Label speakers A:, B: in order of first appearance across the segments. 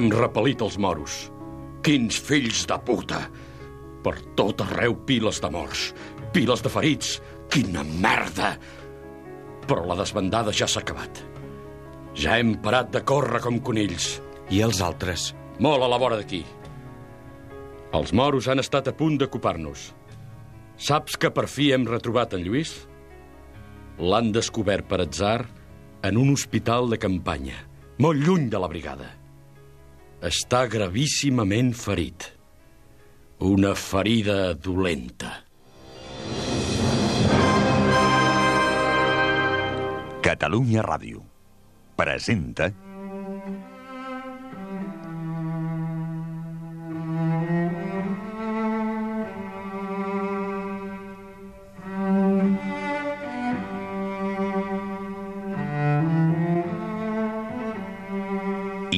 A: hem repel·lit els moros. Quins fills de puta! Per tot arreu piles de morts, piles de ferits. Quina merda! Però la desbandada ja s'ha acabat. Ja hem parat de córrer com conills.
B: I els altres?
A: Molt a la vora d'aquí. Els moros han estat a punt d'ocupar-nos. Saps que per fi hem retrobat en Lluís? L'han descobert per atzar en un hospital de campanya, molt lluny de la brigada. Està gravíssimament ferit. Una ferida dolenta.
C: Catalunya Ràdio presenta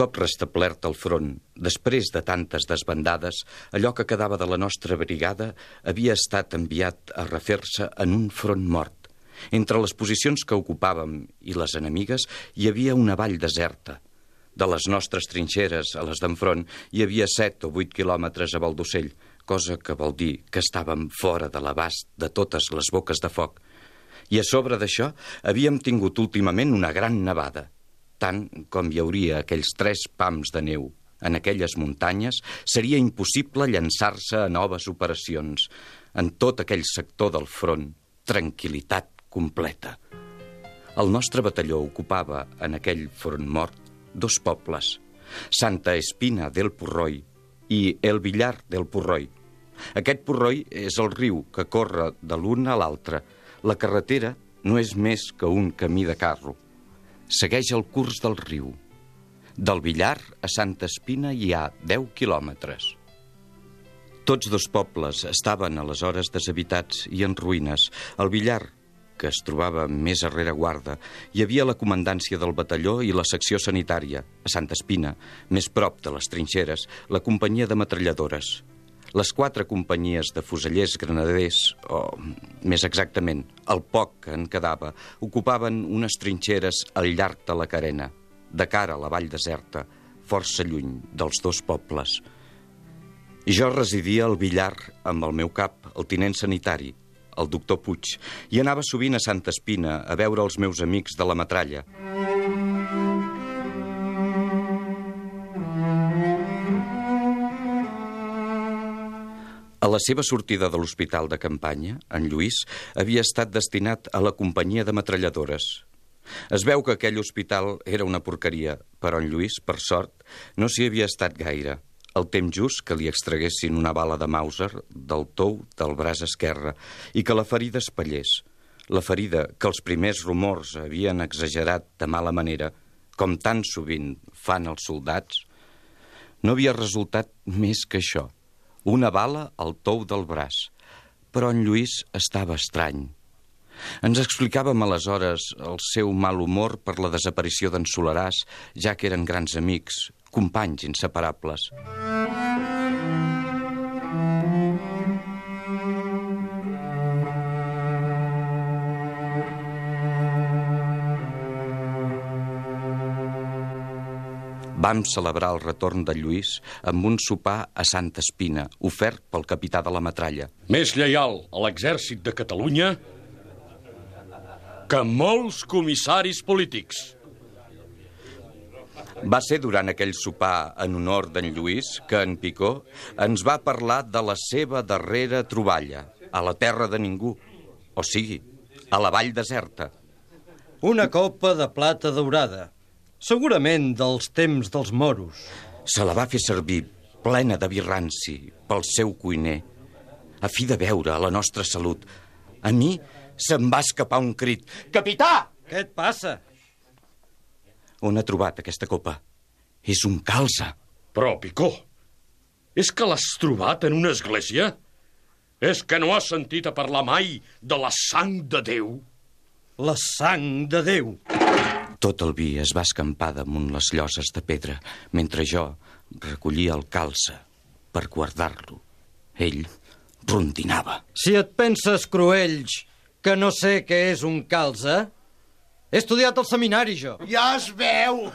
B: cop restablert el front, després de tantes desbandades, allò que quedava de la nostra brigada havia estat enviat a refer-se en un front mort. Entre les posicions que ocupàvem i les enemigues hi havia una vall deserta. De les nostres trinxeres a les d'enfront hi havia set o vuit quilòmetres a vol d'ocell, cosa que vol dir que estàvem fora de l'abast de totes les boques de foc. I a sobre d'això havíem tingut últimament una gran nevada, tant com hi hauria aquells tres pams de neu en aquelles muntanyes, seria impossible llançar-se a noves operacions. En tot aquell sector del front, tranquil·litat completa. El nostre batalló ocupava en aquell front mort dos pobles, Santa Espina del Porroi i El Villar del Porroi. Aquest Porroi és el riu que corre de l'un a l'altre. La carretera no és més que un camí de carro segueix el curs del riu. Del Villar a Santa Espina hi ha 10 quilòmetres. Tots dos pobles estaven aleshores deshabitats i en ruïnes. El Villar, que es trobava més a rereguarda, hi havia la comandància del batalló i la secció sanitària. A Santa Espina, més prop de les trinxeres, la companyia de metralladores. Les quatre companyies de fusellers granaders, o més exactament, el poc que en quedava, ocupaven unes trinxeres al llarg de la carena, de cara a la vall deserta, força lluny dels dos pobles. Jo residia al Villar amb el meu cap, el tinent sanitari, el doctor Puig, i anava sovint a Santa Espina a veure els meus amics de la metralla. A seva sortida de l'hospital de campanya, en Lluís havia estat destinat a la companyia de metralladores. Es veu que aquell hospital era una porqueria, però en Lluís, per sort, no s'hi havia estat gaire. El temps just que li extraguessin una bala de Mauser del tou del braç esquerre i que la ferida espallés. La ferida que els primers rumors havien exagerat de mala manera, com tan sovint fan els soldats, no havia resultat més que això – una bala al tou del braç. Però en Lluís estava estrany. Ens explicàvem aleshores el seu mal humor per la desaparició d'en Solaràs, ja que eren grans amics, companys inseparables. Vam celebrar el retorn de Lluís amb un sopar a Santa Espina, ofert pel capità de la metralla.
A: Més lleial a l'exèrcit de Catalunya que molts comissaris polítics.
B: Va ser durant aquell sopar en honor d'en Lluís que en Picó ens va parlar de la seva darrera troballa, a la terra de ningú, o sigui, a la vall deserta.
D: Una copa de plata daurada, segurament dels temps dels moros.
B: Se la va fer servir plena de birranci pel seu cuiner, a fi de veure la nostra salut. A mi se'm va escapar un crit. Capità!
D: Què et passa?
B: On ha trobat aquesta copa? És un calze.
A: Però, Picó, és que l'has trobat en una església? És que no has sentit a parlar mai de la sang de Déu?
D: La sang de Déu.
B: Tot el vi es va escampar damunt les lloses de pedra, mentre jo recollia el calze per guardar-lo. Ell rondinava.
D: Si et penses, Cruells, que no sé què és un calze, he estudiat al seminari, jo.
E: Ja es veu!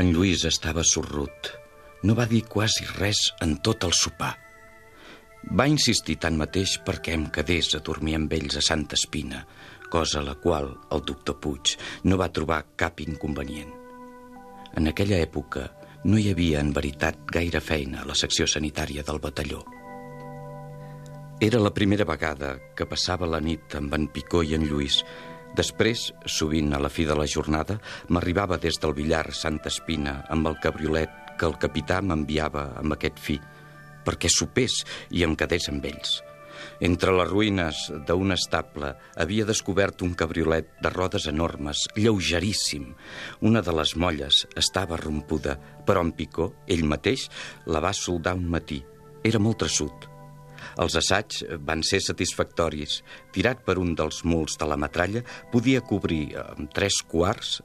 B: En Lluís estava sorrut. No va dir quasi res en tot el sopar. Va insistir tanmateix perquè em quedés a dormir amb ells a Santa Espina, cosa a la qual el doctor Puig no va trobar cap inconvenient. En aquella època no hi havia, en veritat, gaire feina a la secció sanitària del batalló. Era la primera vegada que passava la nit amb en Picó i en Lluís. Després, sovint a la fi de la jornada, m'arribava des del billar Santa Espina amb el cabriolet que el capità m'enviava amb aquest fi, perquè sopés i em quedés amb ells. Entre les ruïnes d'un estable havia descobert un cabriolet de rodes enormes, lleugeríssim. Una de les molles estava rompuda, però en Picó, ell mateix, la va soldar un matí. Era molt traçut. Els assaigs van ser satisfactoris. Tirat per un dels muls de la metralla, podia cobrir amb tres quarts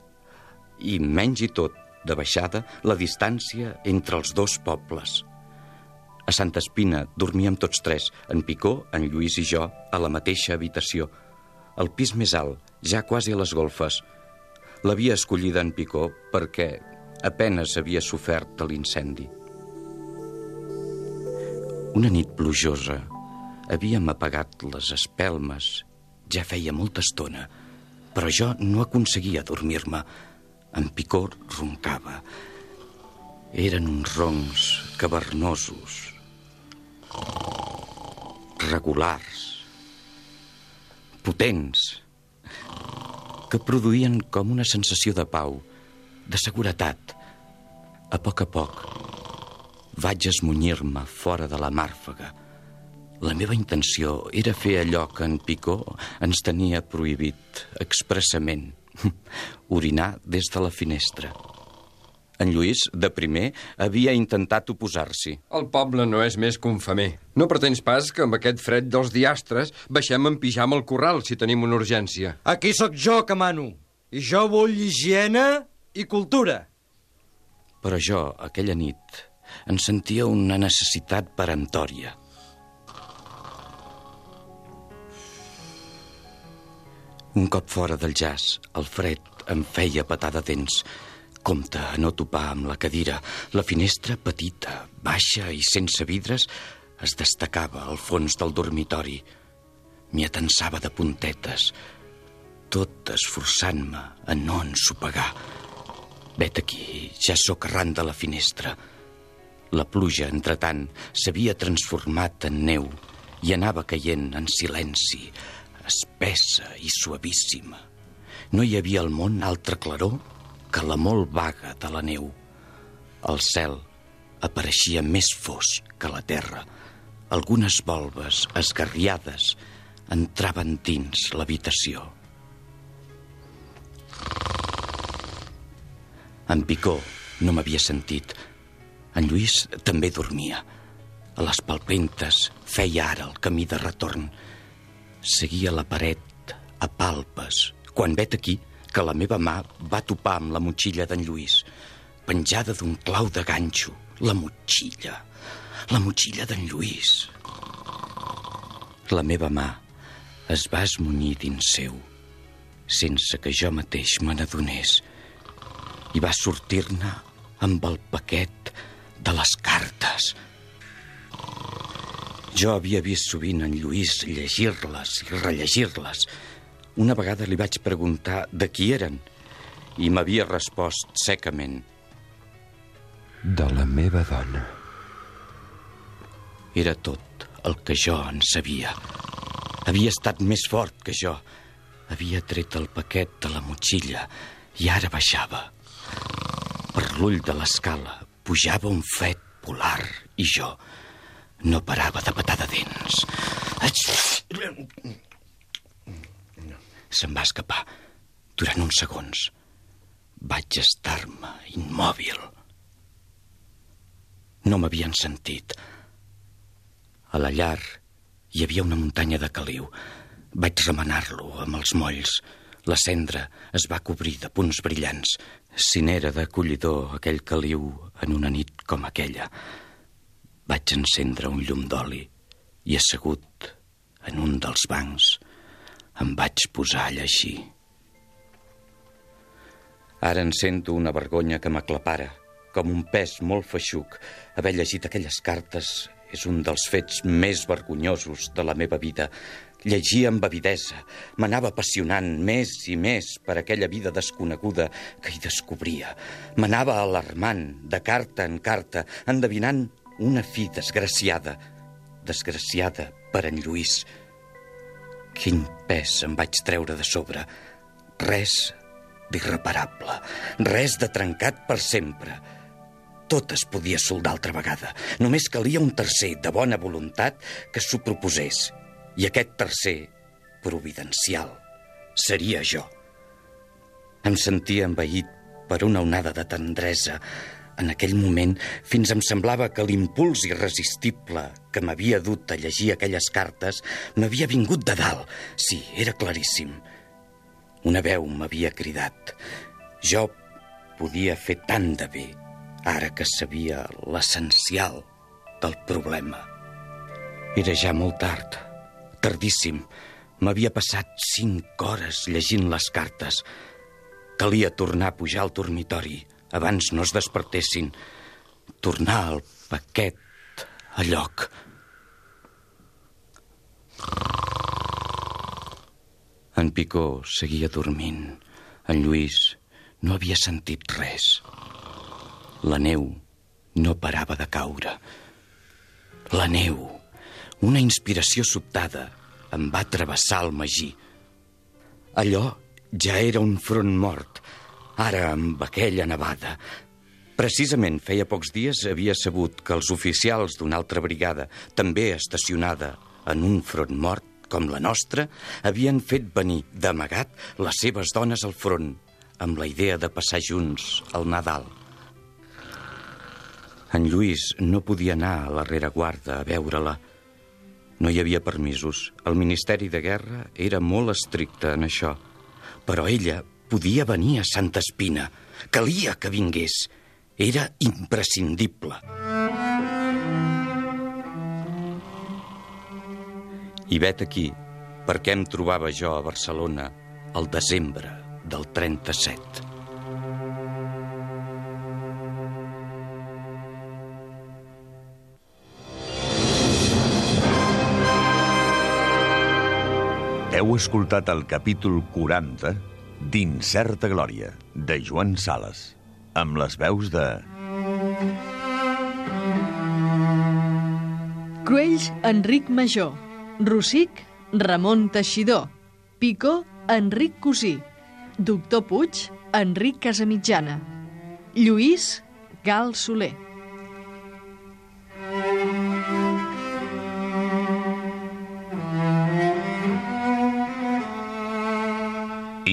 B: i menys i tot, de baixada, la distància entre els dos pobles. A Santa Espina dormíem tots tres, en Picó, en Lluís i jo, a la mateixa habitació. El pis més alt, ja quasi a les golfes. L'havia escollida en Picó perquè apenes havia sofert de l'incendi. Una nit plujosa havíem apagat les espelmes. Ja feia molta estona, però jo no aconseguia dormir-me. En Picó roncava. Eren uns roncs cavernosos, regulars, potents, que produïen com una sensació de pau, de seguretat. A poc a poc vaig esmunyir-me fora de la màrfaga. La meva intenció era fer allò que en Picó ens tenia prohibit expressament, orinar des de la finestra. En Lluís, de primer, havia intentat oposar-s'hi.
F: El poble no és més que un femer. No pretens pas que amb aquest fred dels diastres baixem en pijama al corral si tenim una urgència.
D: Aquí sóc jo que mano. I jo vull higiene i cultura.
B: Però jo, aquella nit, en sentia una necessitat peremptòria. Un cop fora del jazz, el fred em feia patar de dents. Compte a no topar amb la cadira. La finestra, petita, baixa i sense vidres, es destacava al fons del dormitori. M'hi atensava de puntetes, tot esforçant-me a no ensopegar. Vet aquí, ja sóc arran de la finestra. La pluja, entretant, s'havia transformat en neu i anava caient en silenci, espessa i suavíssima. No hi havia al món altra claror que la molt vaga de la neu. El cel apareixia més fosc que la terra. Algunes volves esgarriades entraven dins l'habitació. En Picó no m'havia sentit. En Lluís també dormia. A les palpentes feia ara el camí de retorn. Seguia la paret a palpes, quan vet aquí que la meva mà va topar amb la motxilla d'en Lluís, penjada d'un clau de ganxo. La motxilla, la motxilla d'en Lluís. La meva mà es va esmunyir dins seu, sense que jo mateix me n'adonés, i va sortir-ne amb el paquet de les cartes. Jo havia vist sovint en Lluís llegir-les i rellegir-les. Una vegada li vaig preguntar de qui eren i m'havia respost secament.
F: De la meva dona.
B: Era tot el que jo en sabia. Havia estat més fort que jo. Havia tret el paquet de la motxilla i ara baixava. Per l'ull de l'escala pujava un fred polar i jo no parava de petar de dents. Se'n va escapar durant uns segons. Vaig estar-me immòbil. No m'havien sentit. A la llar hi havia una muntanya de caliu. Vaig remenar-lo amb els molls. La cendra es va cobrir de punts brillants. Si n'era d'acollidor aquell caliu en una nit com aquella. Vaig encendre un llum d'oli i assegut en un dels bancs em vaig posar a llegir. Ara en sento una vergonya que m'aclapara, com un pes molt feixuc. Haver llegit aquelles cartes és un dels fets més vergonyosos de la meva vida. Llegia amb avidesa, m'anava apassionant més i més per aquella vida desconeguda que hi descobria. M'anava alarmant, de carta en carta, endevinant una fi desgraciada, desgraciada per en Lluís. Quin pes em vaig treure de sobre. Res d'irreparable, res de trencat per sempre. Tot es podia soldar altra vegada. Només calia un tercer de bona voluntat que s'ho proposés. I aquest tercer, providencial, seria jo. Em sentia envaït per una onada de tendresa, en aquell moment, fins em semblava que l'impuls irresistible que m'havia dut a llegir aquelles cartes m'havia vingut de dalt. Sí, era claríssim. Una veu m'havia cridat. Jo podia fer tant de bé, ara que sabia l'essencial del problema. Era ja molt tard, tardíssim. M'havia passat cinc hores llegint les cartes. Calia tornar a pujar al dormitori abans no es despertessin, tornar el paquet a lloc. En Picó seguia dormint. En Lluís no havia sentit res. La neu no parava de caure. La neu, una inspiració sobtada, em va travessar el magí. Allò ja era un front mort, Ara, amb aquella nevada... Precisament feia pocs dies havia sabut que els oficials d'una altra brigada, també estacionada en un front mort com la nostra, havien fet venir d'amagat les seves dones al front, amb la idea de passar junts al Nadal. En Lluís no podia anar a la rereguarda a veure-la. No hi havia permisos. El Ministeri de Guerra era molt estricte en això. Però ella podia venir a Santa Espina. Calia que vingués. Era imprescindible. I vet aquí per què em trobava jo a Barcelona el desembre del 37.
C: Heu escoltat el capítol 40 d'Incerta Glòria, de Joan Sales, amb les veus de...
E: Cruells, Enric Major. Rossic, Ramon Teixidor. Picó, Enric Cosí. Doctor Puig, Enric Casamitjana. Lluís, Gal Soler.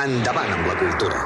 G: Endavant amb la cultura.